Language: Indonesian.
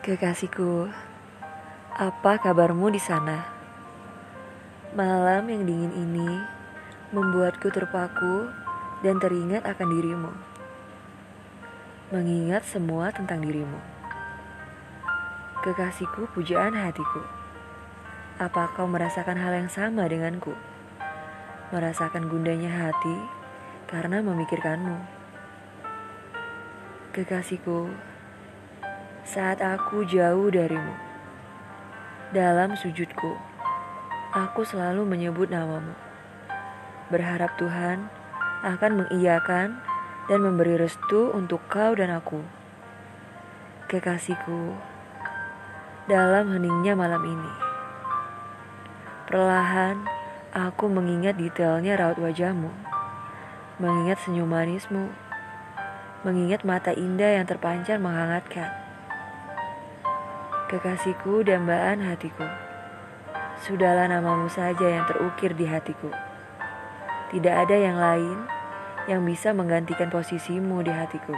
Kekasihku, apa kabarmu di sana? Malam yang dingin ini membuatku terpaku dan teringat akan dirimu. Mengingat semua tentang dirimu. Kekasihku, pujaan hatiku. Apa kau merasakan hal yang sama denganku? Merasakan gundanya hati karena memikirkanmu. Kekasihku, saat aku jauh darimu. Dalam sujudku, aku selalu menyebut namamu. Berharap Tuhan akan mengiyakan dan memberi restu untuk kau dan aku. Kekasihku, dalam heningnya malam ini. Perlahan, aku mengingat detailnya raut wajahmu. Mengingat senyum manismu. Mengingat mata indah yang terpancar menghangatkan kekasihku dambaan hatiku. Sudahlah namamu saja yang terukir di hatiku. Tidak ada yang lain yang bisa menggantikan posisimu di hatiku.